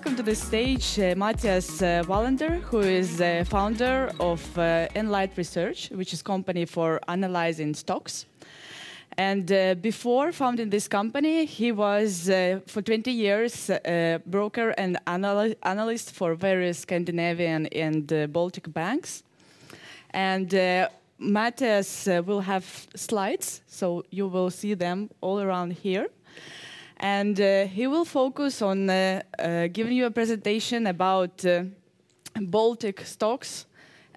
welcome to the stage uh, Mattias uh, Wallander, who is the founder of uh, Enlight Research, which is company for analyzing stocks. And uh, before founding this company, he was uh, for 20 years a broker and anal analyst for various Scandinavian and uh, Baltic banks. And uh, Mattias uh, will have slides, so you will see them all around here. And uh, he will focus on giving you a presentation about Baltic stocks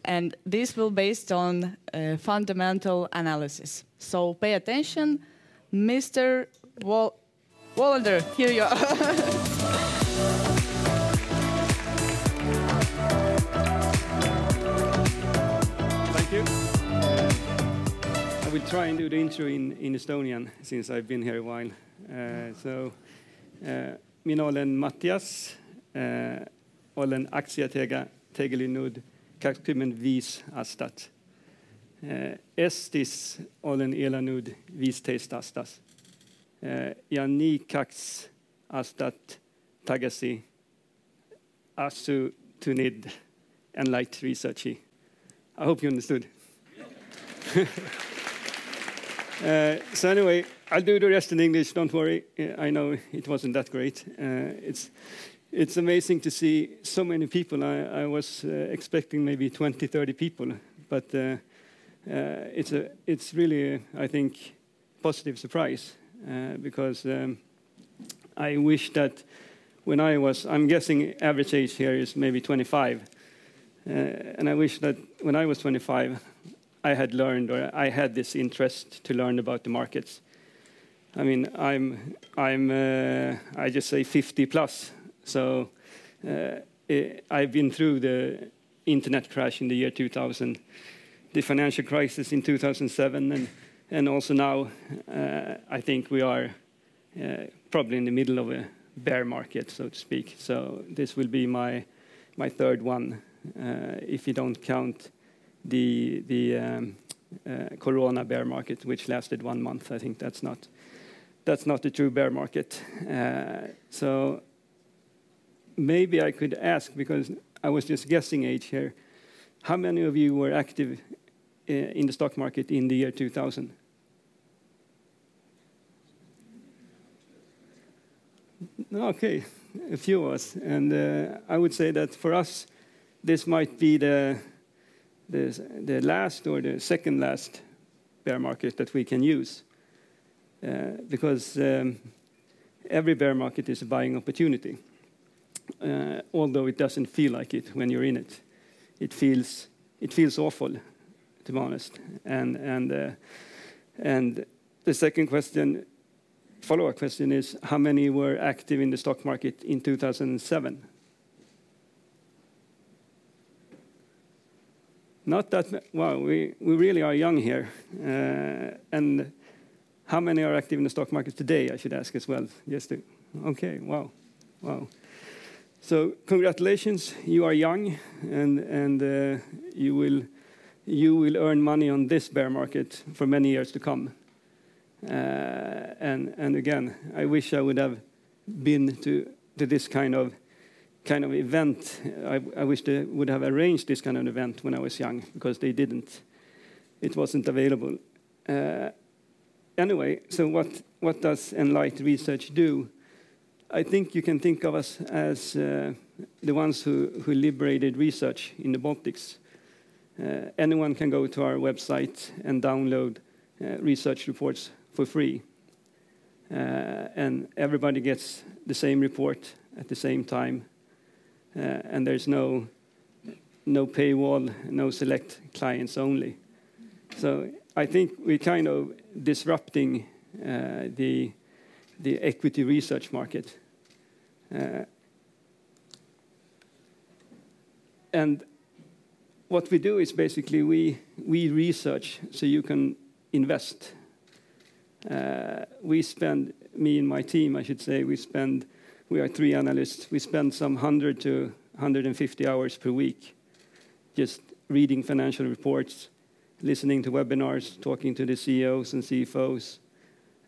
and this will based on uh, fundamental analysis. So pay attention, Mr. Wall Wallander. Here you are. Thank you. I will try and do the intro in, in Estonian since I've been here a while. Uh, so, uh, mina olen Mattias, olen aktsiatega tegelenud kakskümmend viis aastat. Eestis olen elanud viisteist aastat ja nii kaks aastat tagasi asutunud Enlight Researchi. I hope you understood. uh, so anyway, I'll do the rest in English. Don't worry. I know it wasn't that great. Uh, it's it's amazing to see so many people. I, I was uh, expecting maybe 20, 30 people, but uh, uh, it's a it's really I think positive surprise uh, because um, I wish that when I was I'm guessing average age here is maybe 25, uh, and I wish that when I was 25 I had learned or I had this interest to learn about the markets. I mean, I'm, I'm, uh, I just say 50 plus, so uh, I've been through the internet crash in the year 2000, the financial crisis in 2007, and, and also now uh, I think we are uh, probably in the middle of a bear market, so to speak. So this will be my, my third one, uh, if you don't count the, the um, uh, corona bear market, which lasted one month. I think that's not, that's not the true bear market. Uh, so maybe I could ask, because I was just guessing age here, how many of you were active uh, in the stock market in the year 2000? Okay, a few of us. And uh, I would say that for us, this might be the, the, the last or the second last bear market that we can use. Uh, because um, every bear market is a buying opportunity uh, although it doesn't feel like it when you're in it. It feels it feels awful, to be honest. And and uh, and the second question, follow-up question is how many were active in the stock market in 2007? Not that well. We we really are young here, and how many are active in the stock market today? I should ask as well. Yes, to, okay. Wow, wow. So congratulations, you are young, and, and uh, you, will, you will earn money on this bear market for many years to come. Uh, and, and again, I wish I would have been to, to this kind of, kind of event. I, I wish they would have arranged this kind of event when I was young, because they didn't. It wasn't available. Uh, anyway, so what, what does Enlight Research do? I think you can think of us as uh, the ones who, who liberated research in the Baltics. Uh, anyone can go to our website and download uh, research reports for free. Uh, and everybody gets the same report at the same time. Uh, and there's no, no paywall, no select clients only. So I think we're kind of disrupting uh, the, the equity research market uh, and what we do is basically we, we research so you can invest. Uh, we spend, me and my team, I should say, we spend, we are three analysts, we spend some 100 to 150 hours per week just reading financial reports, listening to webinars, talking to the CEOs and CFOs,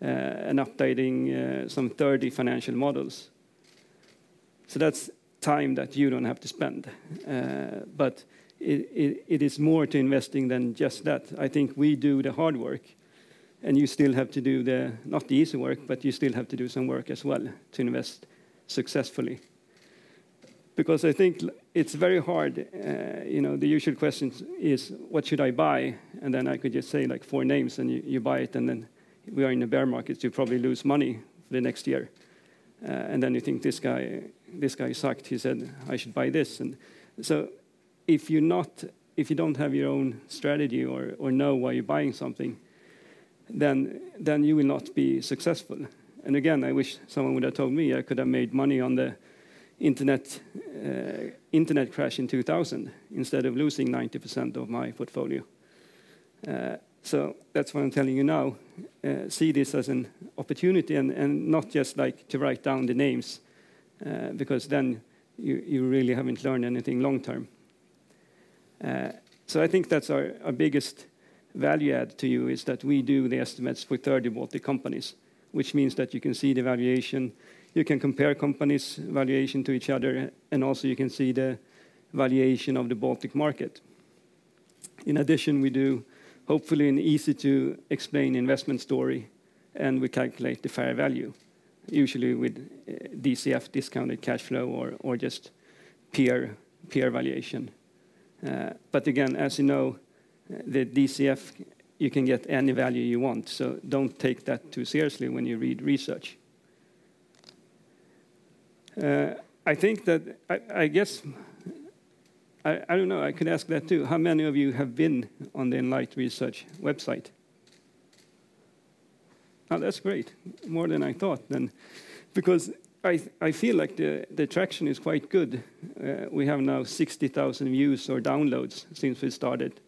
uh, and updating uh, some 30 financial models. So that's time that you don't have to spend. But it is more to investing than just that. I think we do the hard work, and you still have to do the, not the easy work, but you still have to do some work as well to invest successfully. Because I think it's very hard, uh, you know, the usual question is, what should I buy? And then I could just say, like, four names, and you buy it, and then we are in a bear market, you probably lose money the next year. Uh, and then you think, this guy, this guy sucked. He said, "I should buy this." And so if you're not, if you don't have your own strategy or know why you're buying something, then then you will not be successful. And again, I wish someone would have told me I could have made money on the internet uh, internet crash in 2000, instead of losing 90% of my portfolio. Uh, so that's what I'm telling you now, uh, see this as an opportunity and and not just like to write down the names, because then you you really haven't learned anything long term. So I think that's our biggest value add to you, is that we do the estimates for 30 Baltic companies, which means that you can see the valuation, you can compare companies' valuation to each other, and also you can see the valuation of the Baltic market. In addition, we do hopefully an easy-to-explain investment story, and we calculate the fair value, usually with eh, DCF, discounted cash flow, or just peer valuation. Eh, but again, as you know, eh, the DCF, you can get any value you want, so don't take that too seriously when you read research. Uh, I think that I guess I don't know, I could ask that, too. How many of you have been on the Enlight Research website? Oh, that's great. More than I thought then, because I I feel like the the traction is quite good. Uh, we have now 60,000 views or downloads since we started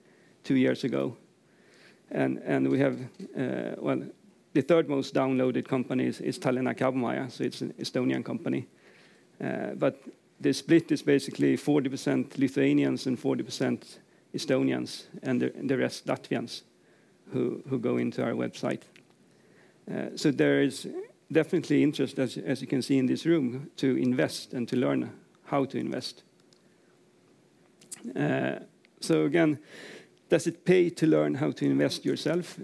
two years ago. And and we have, uh, well, the third most downloaded company is Tallinna Kaubamaja, so it's an Estonian company. Eh, but the split is basically 40% Lithuanians and 40% Estonians, and the rest Latvians, who go into our website. Eh, so there is definitely interest, as you can see in this room, to invest and to learn how to invest. Eh, so again, does it pay to learn how to invest yourself?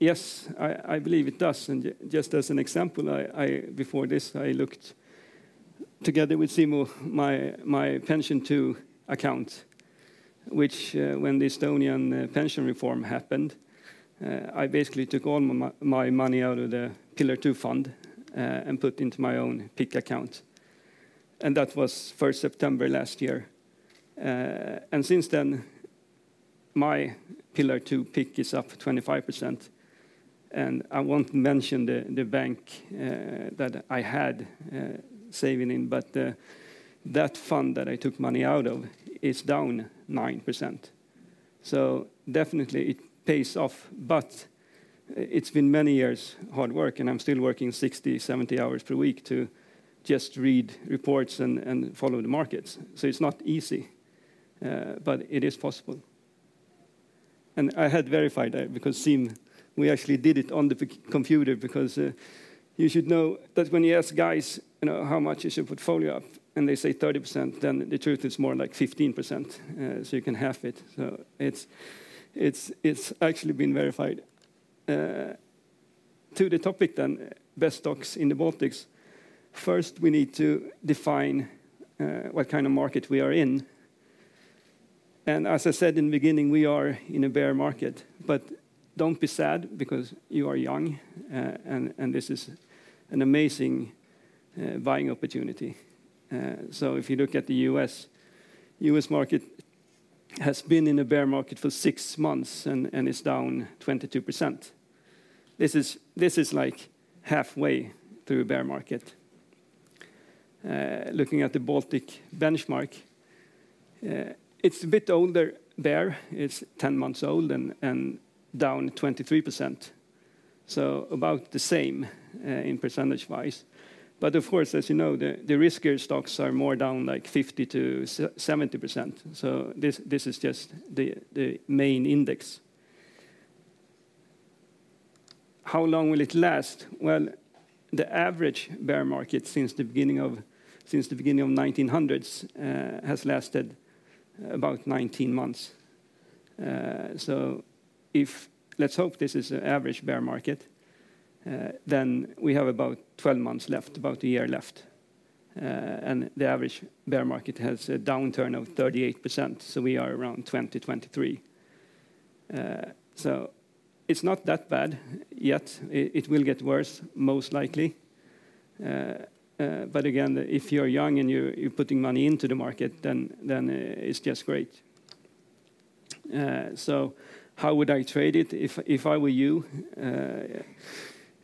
Yes, I believe it does. And just as an example, I before this, I looked together with Simo my my Pension II account, which, uh, when the Estonian uh, pension reform happened, uh, I basically took all my money out of the Pillar Two fund and put into my own PIK account. And that was first September last year. And since then, my Pillar Two PIK is up 25%. And I won't mention the bank that I had saving in, but uh, that fund that I took money out of is down 9%. So definitely it pays off, but uh, it's been many years hard work, and I'm still working 60, 70 hours per week to just read reports and and follow the markets. So it's not easy, uh, but it is possible. And I had verified that because Siim, we actually did it on the computer, because you should know that when you ask guys, you know, how much is your portfolio up, and they say 30%, then the truth is more like 15%, uh, so you can half it. So it's it's it's actually been verified. Uh, to the topic then, best stocks in the Baltics. First, we need to define uh, what kind of market we are in. And as I said in the beginning, we are in a bear market, but don't be sad because you are young, and and this is an amazing uh, buying opportunity. Uh, so if you look at the U.S., U.S. market has been in a bear market for six months, and is down 22%. This is this is like halfway through a bear market. Uh, looking at the Baltic benchmark, it's a bit older bear. It's 10 months old and down 23%, so about the same Uh, in percentage-wise. But of course, as you know, the riskier stocks are more down, like 50 to 70%. So this this is just the main index. How long will it last? Well, the average bear market since the beginning of since the beginning of 1900s uh, has lasted about 19 months. Uh, so if let's hope this is an average bear market, Uh, then we have about 12 months left, about a year left. Uh, and the average bear market has a downturn of 38%, so we are around 2023. Uh, so it's not that bad yet. It will get worse, most likely. But again, if you're young and you're putting money into the market, then it's just great. So how would I trade it if I were you?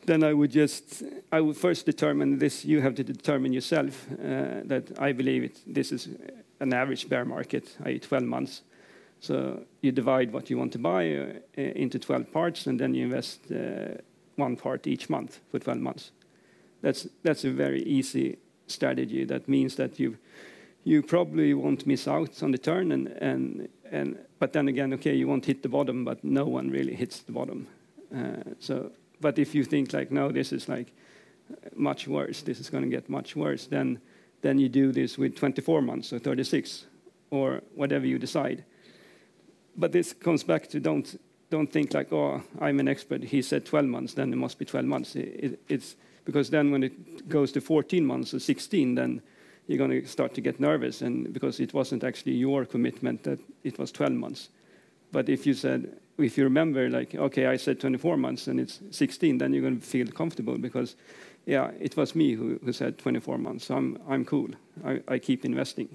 Then I would just I would first determine this. You have to determine yourself uh, that I believe this is an average bear market, i.e., 12 months. So you divide what you want to buy uh, into 12 parts, and then you invest uh, one part each month for 12 months. That's that's a very easy strategy. That means that you you probably won't miss out on the turn, and, and, and, but then again, okay, you won't hit the bottom, but no one really hits the bottom. But if you think like, no, this is like much worse, this is going to get much worse, then then you do this with 24 months or 36 or whatever you decide. But this comes back to don't don't think like, oh, I'm an expert. He said 12 months, then it must be 12 months. It's because then when it goes to 14 months or 16, then you're going to start to get nervous and because it wasn't actually your commitment that it was 12 months. But if you said, if you remember, like, okay, I said 24 months and it's 16, then you're going to feel comfortable because, yeah, it was me who who said 24 months. So I'm I'm cool. I I keep investing.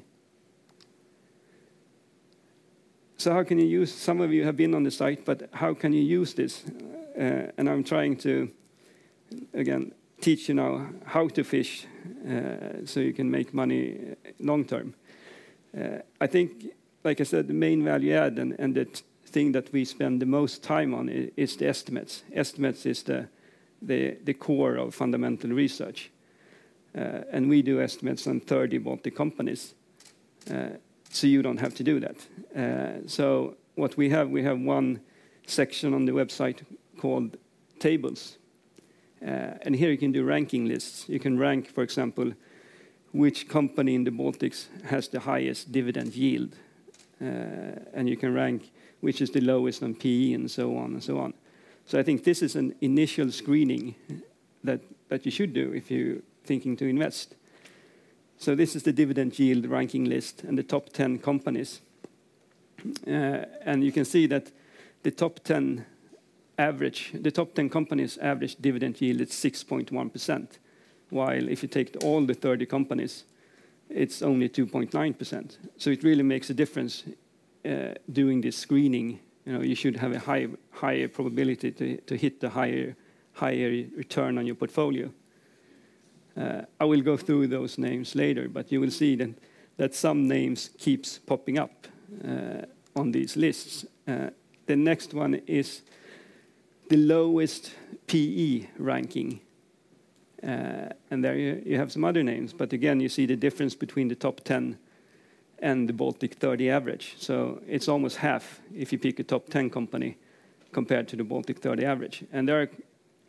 So how can you use some of you have been on the site, but how can you use this? Uh, and I'm trying to, again, teach you now how to fish uh, so you can make money uh, long term. I think, like I said, the main value add and the thing that we spend the most time on is the estimates. Estimates is the core of fundamental research. Uh, and we do estimates on 30 Baltic companies. Uh, so you don't have to do that. Uh, so what we have, we have one section on the website called tables. And here you can do ranking lists. You can rank, for example, which company in the Baltics has the highest dividend yield. And you can rank which is the lowest on PE and so on and so on. So I think this is an initial screening that that you should do if you're thinking to invest. So this is the dividend yield ranking list and the top 10 companies. Uh, and you can see that the top 10 average, the top 10 companies' average dividend yield is 6.1%, while if you take all the 30 companies, it's only 2.9%. So it really makes a difference Uh, doing this screening. You know, you should have a high, higher probability to to hit the higher higher return on your portfolio. Uh, I will go through those names later, but you will see that that some names keeps popping up uh, on these lists. The next one is the lowest PE ranking. And there you have some other names. But again, you see the difference between the top 10 and the Baltic 30 average. So it's almost half if you pick a top 10 company compared to the Baltic 30 average. And there are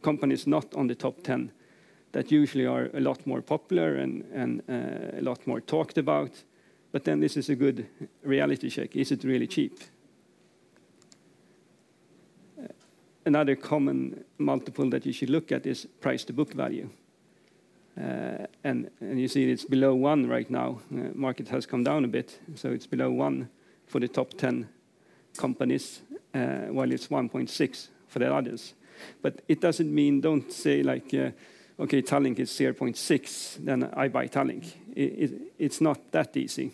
companies not on the top 10 that usually are a lot more popular and uh, a lot more talked about. But then this is a good reality check. Is it really cheap? Uh, another common multiple that you should look at is price to book value. Uh, and you see it's below one right now. Uh, market has come down a bit, so it's below one for the top 10 companies, uh, while it's 1.6 for the others. But it doesn't mean don't say like, okay, Tallink is 0.6, then I buy Tallink. It's not that easy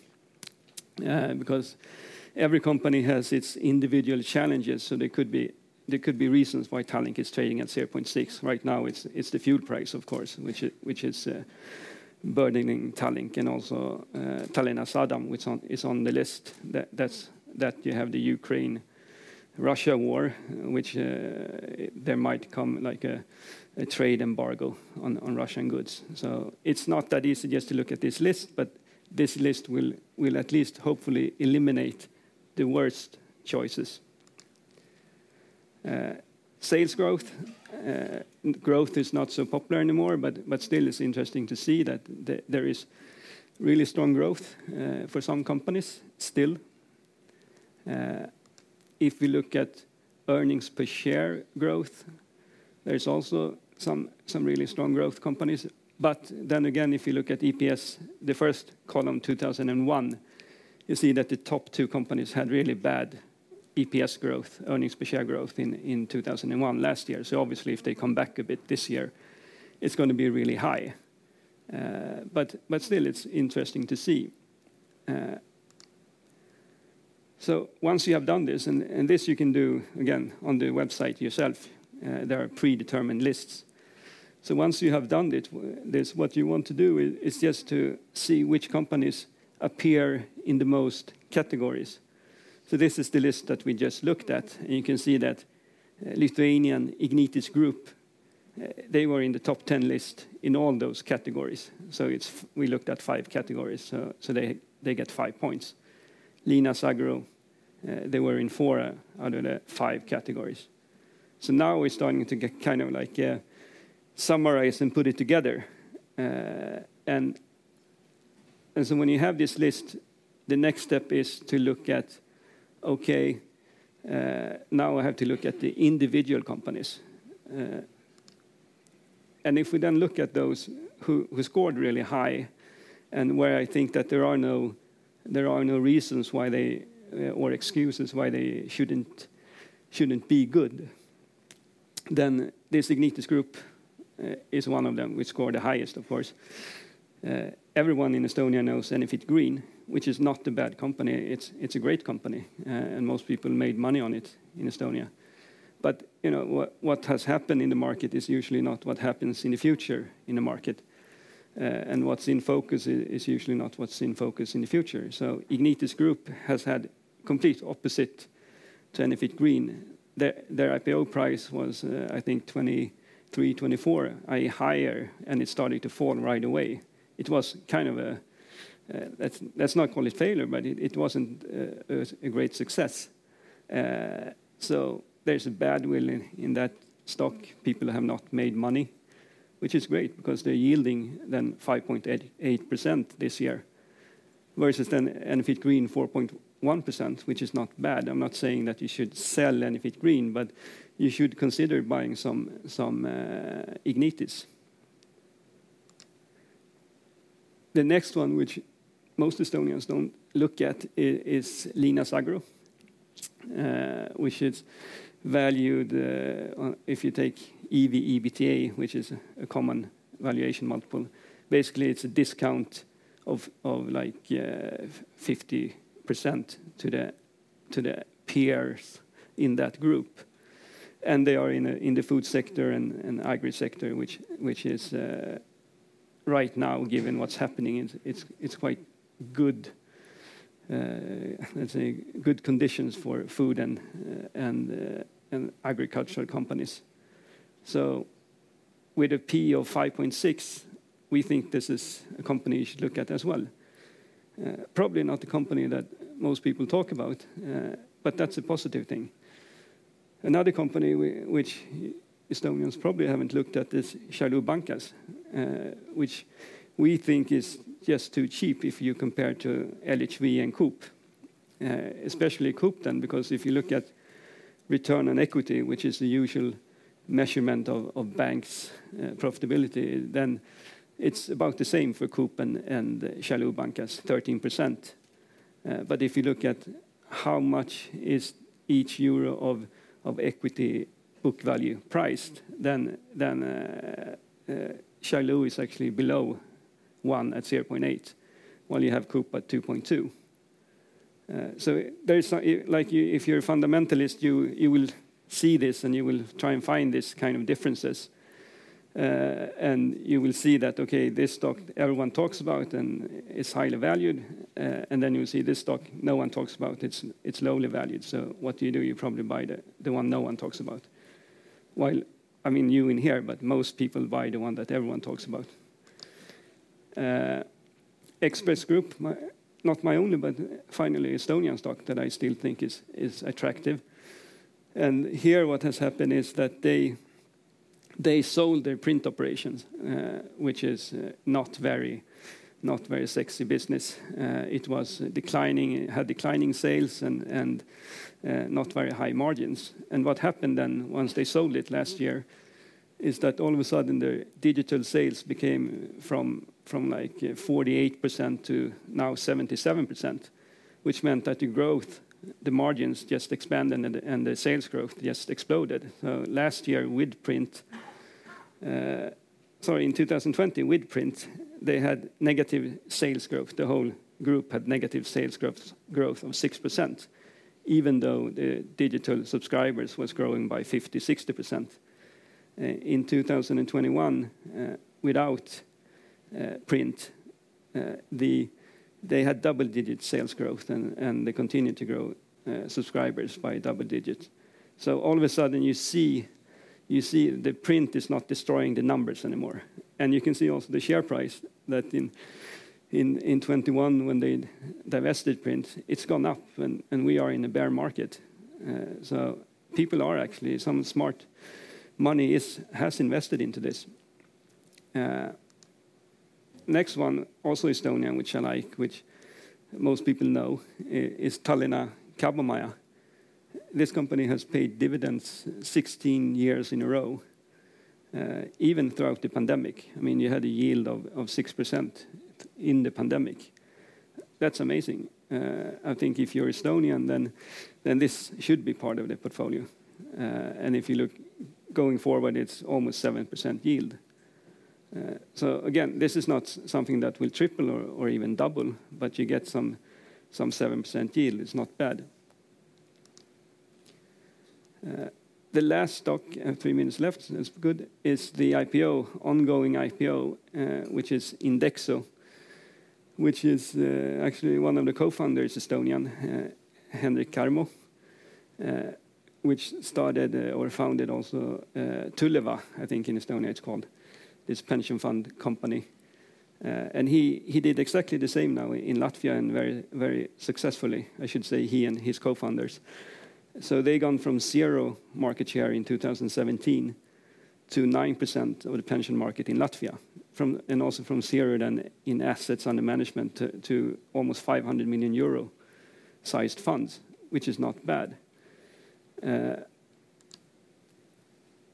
because every company has its individual challenges. So there could be reasons why Tallink is trading at 0.6. Right now, it's the fuel price, of course, which which is uh, burdening Tallink and also uh, Tallinna Sadam, which is on the list. That you have the Ukraine-Russia war, which uh, there might come like a trade embargo on Russian goods. So it's not that easy just to look at this list, but this list will, will at least hopefully eliminate the worst choices. Uh, sales growth. Uh, growth is not so popular anymore, but still it's interesting to see that there is really strong growth uh, for some companies still. If we look at earnings per share growth, there's also some really strong growth companies. But then again, if you look at EPS, the first column, 2001, you see that the top two companies had really bad EPS growth, earnings per share growth in 2001 last year. So obviously, if they come back a bit this year, it's going to be really high. Uh, but still, it's interesting to see. Uh, so once you have done this, and this you can do again on the website yourself, uh, there are predetermined lists. So once you have done this, what you want to do is just to see which companies appear in the most categories. So this is the list that we just looked at. And you can see that uh, Lithuanian Ignitis Group, uh, they were in the top 10 list in all those categories. So it's we looked at five categories. So they get five points. Linas Agro, uh, they were in four out of the five categories. So now we're starting to get kind of like summarize and put it together. And and so when you have this list, the next step is to look at, okay, uh, now I have to look at the individual companies. Uh, and if we then look at those who scored really high and where I think that there are no there are no reasons why they uh, or excuses why they shouldn't shouldn't be good, then this Ignitis Group is one of them, which scored the highest, of course. Everyone in Estonia knows Enefit Green, which is not a bad company. It's it's a great company, uh, and most people made money on it in Estonia. But you know what has happened in the market is usually not what happens in the future in the market. Uh, and what's in focus is usually not what's in focus in the future. So Ignitis Group has had complete opposite to Enefit Green. Their their IPO price was, uh, I think, 23, 24, i.e., higher, and it started to fall right away. It was kind of a, Uh, let's not call it failure, but it wasn't uh, a great success. Uh, so there's a bad will in that stock. People have not made money, which is great because they're yielding then 5.8% this year versus then Enefit Green 4.1%, which is not bad. I'm not saying that you should sell Enefit Green, but you should consider buying some some Ignitis. The next one, which most Estonians don't look at, is Linas Agro, uh, which is valued uh, if you take EV/EBITDA, which is a common valuation multiple. Basically, it's a discount of like uh, 50% to the to the peers in that group. And they are in the food sector and agri sector, which which is right now, given what's happening, it's quite good, uh, let's say, good conditions for food and uh, uh, and agricultural companies. So with a P of 5.6, we think this is a company you should look at as well. Probably not the company that most people talk about, but that's a positive thing. Another company which Estonians probably haven't looked at is Šiaulių Bankas, which we think is just too cheap if you compare to LHV and Coop, uh, especially Coop then, because if you look at return on equity, which is the usual measurement of banks' uh, profitability, then it's about the same for Coop and Šiaulių Bankas, 13%. But if you look at how much is each euro of equity book value priced, then Šiaulių uh, is actually below one at 0.8, while you have Coop at 2.2. Uh, so there is like you, if you're a fundamentalist, you you will see this and you will try and find this kind of differences. Uh, and you will see that, okay, this stock everyone talks about and it's highly valued. Uh, and then you'll see this stock no one talks about, it's it's lowly valued. So what do you do? You probably buy the the one no one talks about. While, I mean, you in here, but most people buy the one that everyone talks about. Express Group, not my only, but finally Estonian stock that I still think is is attractive. And here, what has happened is that they they sold their print operations, uh, which is uh, not very not very sexy business. Uh, it was declining, had declining sales and and uh, not very high margins. And what happened then, once they sold it last year, is that all of a sudden the digital sales became from from like 48% uh, to now 77%, which meant that the growth the margins just expanded and the, sales growth just exploded. So last year with print, uh, sorry, in 2020 with print, they had negative sales growth. The whole group had negative sales growth, growth of 6%, even though the digital subscribers was growing by 50, 60%. Uh, in 2021, uh, without print, uh, they had double-digit sales growth, and, they continued to grow uh, subscribers by double digits. So all of a sudden, you see, you see the print is not destroying the numbers anymore. And you can see also the share price that in in in 21 when they divested print, it's gone up, and, we are in a bear market. Uh, so people are actually some smart money is has invested into this. Next one, also Estonian, which I like, which most people know, is Tallinna Kaubamaja. This company has paid dividends 16 years in a row, uh, even throughout the pandemic. I mean, you had a yield of, of 6% in the pandemic. That's amazing. Uh, I think if you're Estonian, then, then this should be part of the portfolio. Uh, and if you look going forward, it's almost 7% yield. Uh, so again, this is not something that will triple or, or even double, but you get some, some 7% yield. It's not bad. Uh, the last stock, have three minutes left, that's good, is the IPO, ongoing IPO, uh, which is Indexo, which is uh, actually one of the co-founders, Estonian, uh, Henrik Karmo, uh, which started uh, or founded also Tuleva, I think in Estonia it's called this pension fund company. Uh, and he, he did exactly the same now in Latvia and very, very successfully, I should say, he and his co founders. So they gone from zero market share in 2017 to 9% of the pension market in Latvia, from, and also from zero then in assets under management to, to almost 500 million euro sized funds, which is not bad. Uh,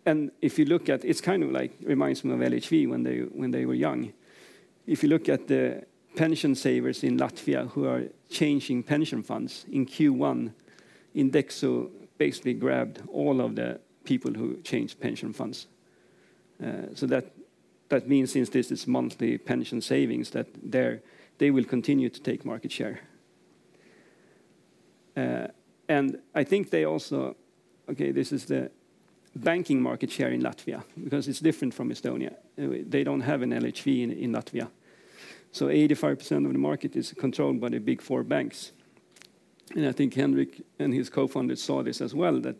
and if you look at it's kind of like reminds me of LHV when they when they were young. If you look at the pension savers in Latvia who are changing pension funds in Q1, Indexo basically grabbed all of the people who changed pension funds. Uh, so that that means since this is monthly pension savings that they will continue to take market share. Uh, and I think they also, okay, this is the banking market share in Latvia because it's different from Estonia. Uh, they don't have an LHV in, in Latvia. So 85% of the market is controlled by the big four banks. And I think Henrik and his co-founders saw this as well, that,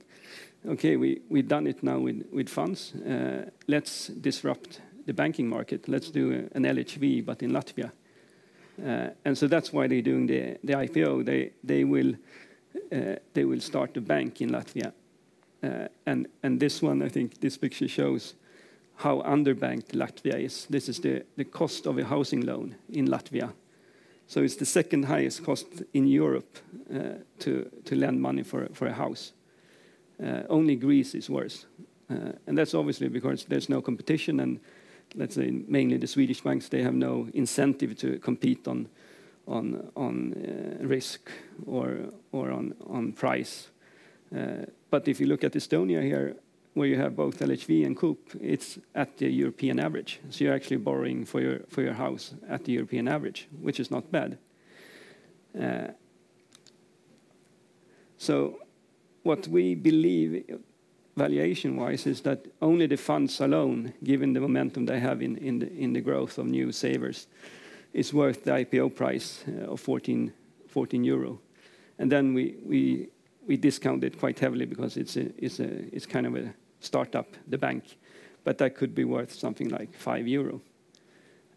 okay, we, we've done it now with, with funds. Uh, let's disrupt the banking market. Let's do a, an LHV, but in Latvia. Uh, and so that's why they're doing the, the IPO. They, they, will, uh, they will start a bank in Latvia uh, and, and this one, I think this picture shows how underbanked Latvia is. This is the, the cost of a housing loan in Latvia. So it's the second highest cost in Europe uh, to, to lend money for, for a house. Uh, only Greece is worse. Uh, and that's obviously because there's no competition, and let's say mainly the Swedish banks, they have no incentive to compete on, on, on uh, risk or, or on, on price. But if you look at Estonia here, where you have both LHV and Coop, it's at the European average. So you're actually borrowing for your, for your house at the European average, which is not bad. Uh, so what we believe valuation-wise is that only the funds alone, given the momentum they have in, in, the, in the growth of new savers, is worth the IPO price uh, of 14, 14 euro. And then we, we we discount it quite heavily because it's a, it's a, it's kind of a startup, the bank, but that could be worth something like 5 euro.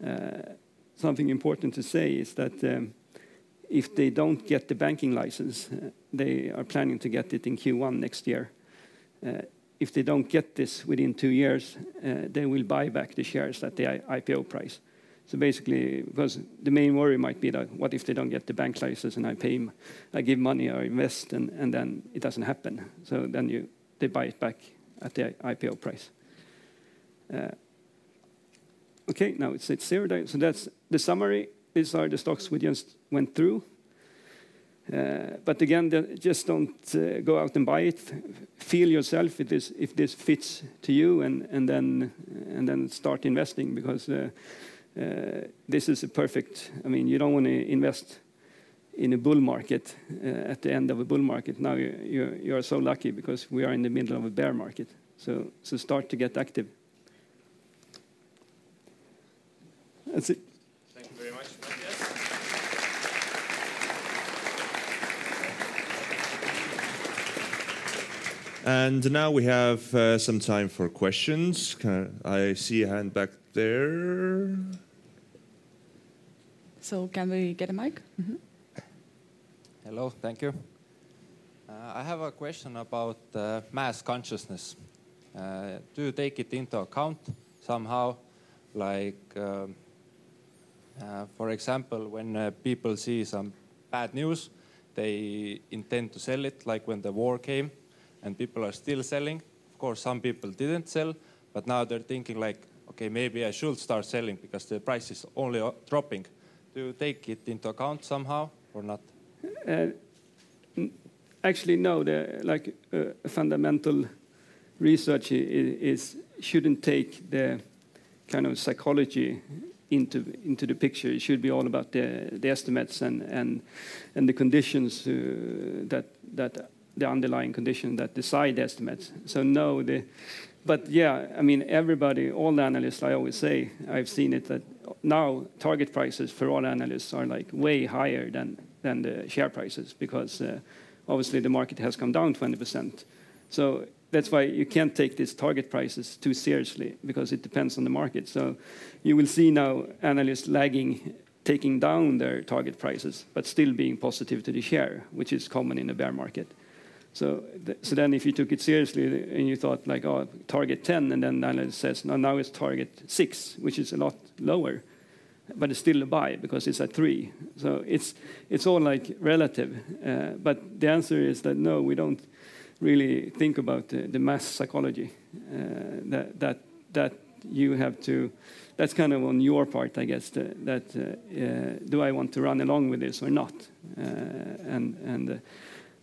Uh, something important to say is that um, if they don't get the banking license, uh, they are planning to get it in Q1 next year. if they don't get this within two years, they will buy back the shares at the IPO price. So basically, because the main worry might be that what if they don't get the bank license and I pay, I give money or invest and, and then it doesn't happen. So then you, they buy it back at the IPO price. Uh, okay, now it's at zero. So that's the summary. These are the stocks we just went through. Uh, but again, just don't uh, go out and buy it. Feel yourself if this, if this fits to you, and, and, then, and then start investing because uh, this is a perfect. I mean, you don't want to invest in a bull market uh, at the end of a bull market. Now you, you, you are so lucky because we are in the middle of a bear market. So, so start to get active. That's it. Thank you very much, And now we have uh, some time for questions. I see a hand back there. So can we get a mic? Mm -hmm. Hello, thank you. Uh, I have a question about uh, mass consciousness. Uh, do you take it into account somehow? Like, um, for example, when uh, people see some bad news, they intend to sell it, like when the war came, and people are still selling. Of course, some people didn't sell, but now they're thinking like, okay, maybe I should start selling because the price is only dropping do you take it into account somehow or not? Uh, actually, no. The like uh, fundamental research is, shouldn't take the kind of psychology into into the picture. It should be all about the, the estimates and and and the conditions uh, that that the underlying condition that decide the estimates. So no, the but yeah, I mean everybody, all the analysts. I always say I've seen it that now target prices for all analysts are like way higher than than the share prices because uh, obviously the market has come down 20%. So that's why you can't take these target prices too seriously because it depends on the market. So you will see now analysts lagging, taking down their target prices, but still being positive to the share, which is common in a bear market. So, so then if you took it seriously and you thought like, oh, target 10, and then analyst says, no, now it's target 6, which is a lot lower, but it's still a buy because it's at 3. So it's, it's all like relative. Uh, but the answer is that no, we don't really think about the, mass psychology uh, that, that, that you have to, that's kind of on your part, I guess, that uh, do I want to run along with this or not? And, and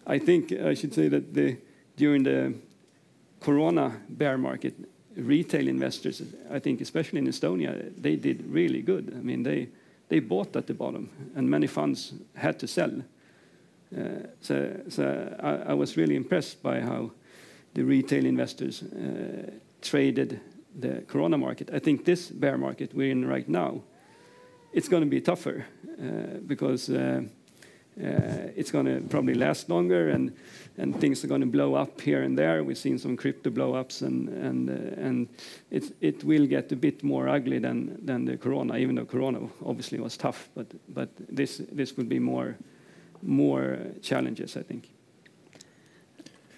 I think I should say that during the Corona bear market, retail investors, I think especially in Estonia, they did really good. I mean, they, they bought at the bottom, and many funds had to sell. Uh, so so I, was really impressed by how the retail investors uh, traded the Corona market. I think this bear market we're in right now, it's going to be tougher uh, because it's going to probably last longer, and and things are going to blow up here and there. We've seen some crypto blow-ups, and and uh, and it it will get a bit more ugly than than the corona. Even though corona obviously was tough, but but this this will be more more challenges, I think.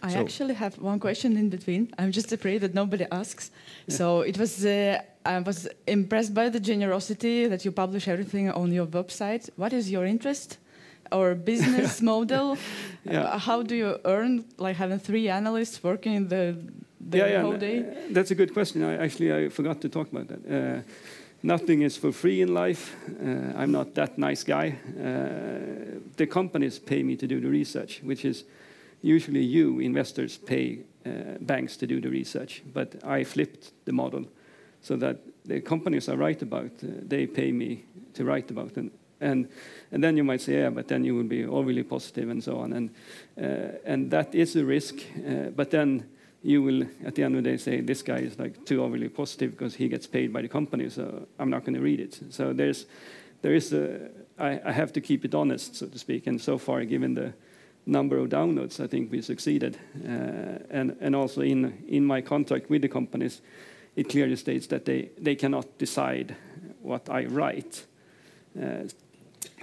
I so. actually have one question in between. I'm just afraid that nobody asks. Yeah. So it was. Uh, I was impressed by the generosity that you publish everything on your website. What is your interest? Or business model? Yeah. Uh, how do you earn, like having three analysts working the, the yeah, yeah, whole day? Uh, that's a good question. I, actually, I forgot to talk about that. Uh, nothing is for free in life. Uh, I'm not that nice guy. Uh, the companies pay me to do the research, which is usually you investors pay uh, banks to do the research. But I flipped the model so that the companies I write about, they pay me to write about, and and, and then you might say, yeah, but then you will be overly positive and so on. And, uh, and that is a risk. Uh, but then you will, at the end of the day, say, this guy is like too overly positive because he gets paid by the company, so I'm not going to read it. So there's, there is a, I, I have to keep it honest, so to speak. And so far, given the number of downloads, I think we succeeded. Uh, and, and also in, in my contract with the companies, it clearly states that they, they cannot decide what I write. Uh,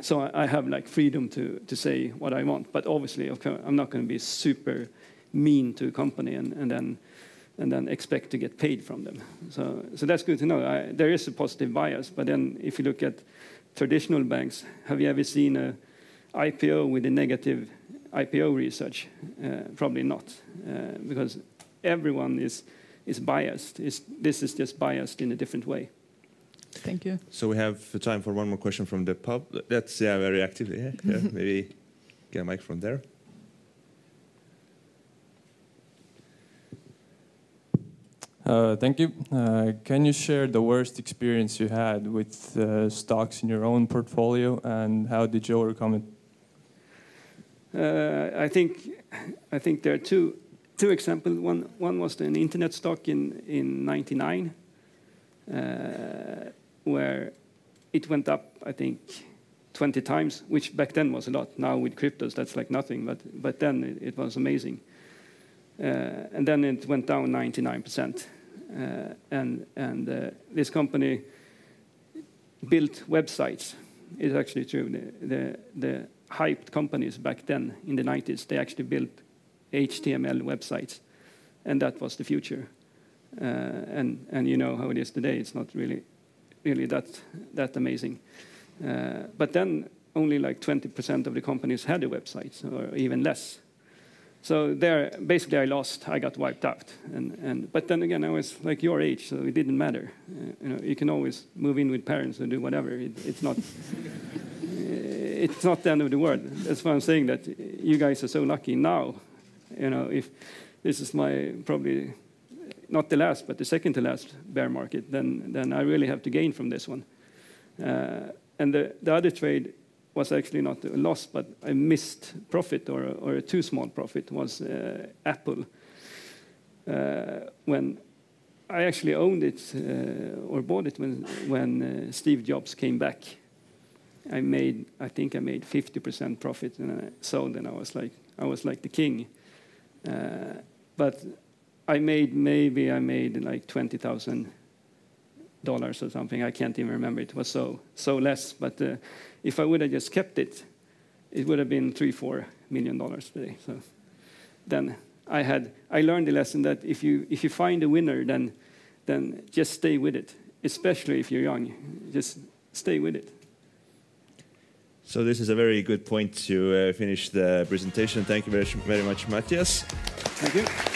so I have like freedom to, to say what I want. But obviously, okay, I'm not going to be super mean to a company and, and then and then expect to get paid from them. So, so that's good to know. I, there is a positive bias, but then if you look at traditional banks, have you ever seen a IPO with a negative IPO research? Uh, probably not, uh, because everyone is is biased. It's, this is just biased in a different way. Thank you. So we have time for one more question from the pub. That's yeah, very active. Yeah, yeah. maybe get a mic from there. Uh, thank you. Uh, can you share the worst experience you had with uh, stocks in your own portfolio, and how did you overcome it? Uh, I think I think there are two two examples. One one was an internet stock in in '99, uh, where it went up. I think 20 times, which back then was a lot. Now with cryptos, that's like nothing. But but then it, it was amazing. Uh, and then it went down 99%. Uh, and and uh, this company built websites. It's actually true. The, the, the hyped companies back then in the 90s, they actually built HTML websites, and that was the future. Uh, and and you know how it is today. It's not really really that that amazing. Uh, but then only like 20% of the companies had a website, or even less. So there, basically, I lost. I got wiped out. And, and but then again, I was like your age, so it didn't matter. Uh, you know, you can always move in with parents and do whatever. It, it's not. it's not the end of the world. That's why I'm saying that you guys are so lucky now. You know, if this is my probably not the last, but the second to last bear market, then then I really have to gain from this one. Uh, and the, the other trade was actually not a loss, but a missed profit or, or a too small profit was uh, Apple. Uh, when I actually owned it uh, or bought it when, when uh, Steve Jobs came back, I made I think I made 50% profit and I sold and I was like I was like the king. Uh, but I made maybe I made like twenty thousand dollars or something. I can't even remember. It was so so less. But uh, if I would have just kept it, it would have been three four million dollars today. So then I had I learned the lesson that if you if you find a winner, then then just stay with it. Especially if you're young, just stay with it. So this is a very good point to uh, finish the presentation. Thank you very, very much, Mattias. Thank you.